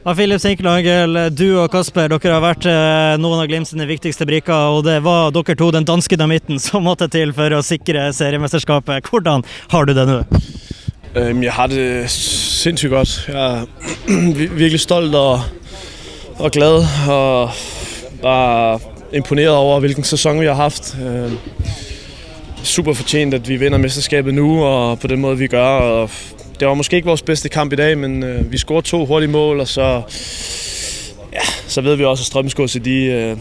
Og Filip Sinkelangel, du og Kasper dere har vært eh, noen av Glimt sine viktigste brikker. og Det var dere to, den danske damitten, som måtte til for å sikre seriemesterskapet. Hvordan har du det nå? Øhm, jeg har det sindssygt godt. Jeg er virkelig stolt og, og glad og bare imponeret over, hvilken sæson vi har haft. Øhm, super fortjent, at vi vinder mesterskabet nu, og på den måde vi gør. Og det var måske ikke vores bedste kamp i dag, men øh, vi scorede to hurtige mål, og så, ja, så ved vi også, at Strømsgodset, de, øh,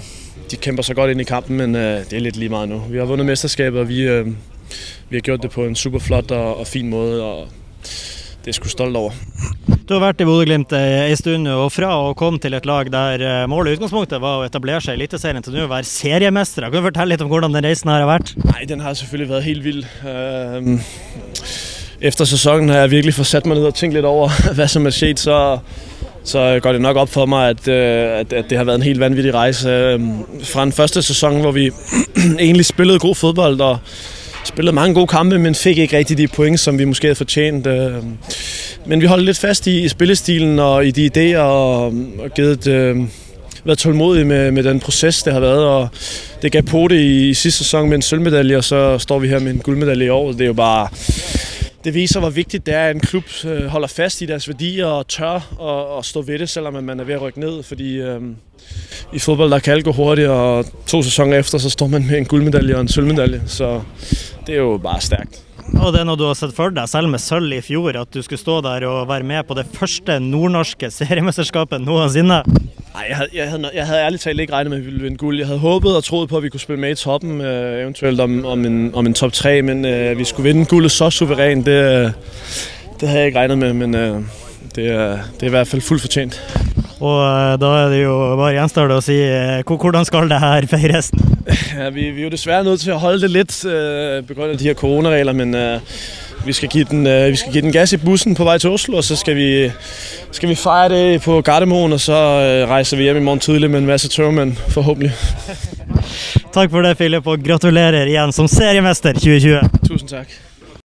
de kæmper så godt ind i kampen, men øh, det er lidt lige meget nu. Vi har vundet mesterskabet, og vi, øh, vi har gjort det på en super flot og, og fin måde, og det er jeg sgu stolt over. Du har vært i Bodø-Glimt en stund, og fra å komme til et lag der eh, målet i utgangspunktet var å etablere seg i Eliteserien, til nå å være seriemestere. Kan du fortelle litt om hvordan den reisen her har vært? Nej, den har selvfølgelig været helt vild. Øhm, efter sæsonen har jeg virkelig fået sat mig ned og tænkt lidt over, hvad som er sket, så, så går det nok op for mig, at, øh, at, at det har været en helt vanvittig rejse. Øhm, fra den første sæson, hvor vi egentlig spillede god fodbold og spillede mange gode kampe, men fik ikke rigtig de point, som vi måske havde fortjent. Øhm. Men vi holdt lidt fast i, i spillestilen og i de idéer og, og givet øh, været tålmodige med, med den proces, det har været. Og det gav på det i, i sidste sæson med en sølvmedalje, og så står vi her med en guldmedalje i år. Det er jo bare det viser, hvor vigtigt det er, at en klub øh, holder fast i deres værdier og tør at, at stå ved det, selvom man er ved at rykke ned. Fordi øh, i fodbold, der kan alt gå hurtigt, og to sæsoner efter, så står man med en guldmedalje og en sølvmedalje. Så det er jo bare stærkt. Og det er noe du har sett for deg, selv med sølv i fjor, at du skulle stå der og være med på det første nordnorske seriemesterskapet noensinne? Nej, jeg havde, jeg, havde, jeg havde ærligt talt ikke regnet med, at vi ville vinde guld. Jeg havde håbet og troet på, at vi kunne spille med i toppen, øh, eventuelt om, om, en, om en top 3, men øh, vi skulle vinde guldet så suverænt, det, øh, det havde jeg ikke regnet med, men øh, det, er, det er i hvert fald fuldt fortjent. Og eh, da er det jo bare gjenstår det å si eh, hvor- hvordan skal det her feires? Ja, vi, vi er jo desværre nødt til at holde det lidt øh, på grund af de her coronaregler, men øh, vi, skal give den, øh, vi skal give den gas i bussen på vej til Oslo, og så skal vi, skal vi fejre det på Gardermoen, og så øh, rejser vi hjem i morgen tidlig med en masse tørmænd, forhåbentlig. Takk for det, Philip, og gratulerer igjen som seriemester 2020. Tusind tak.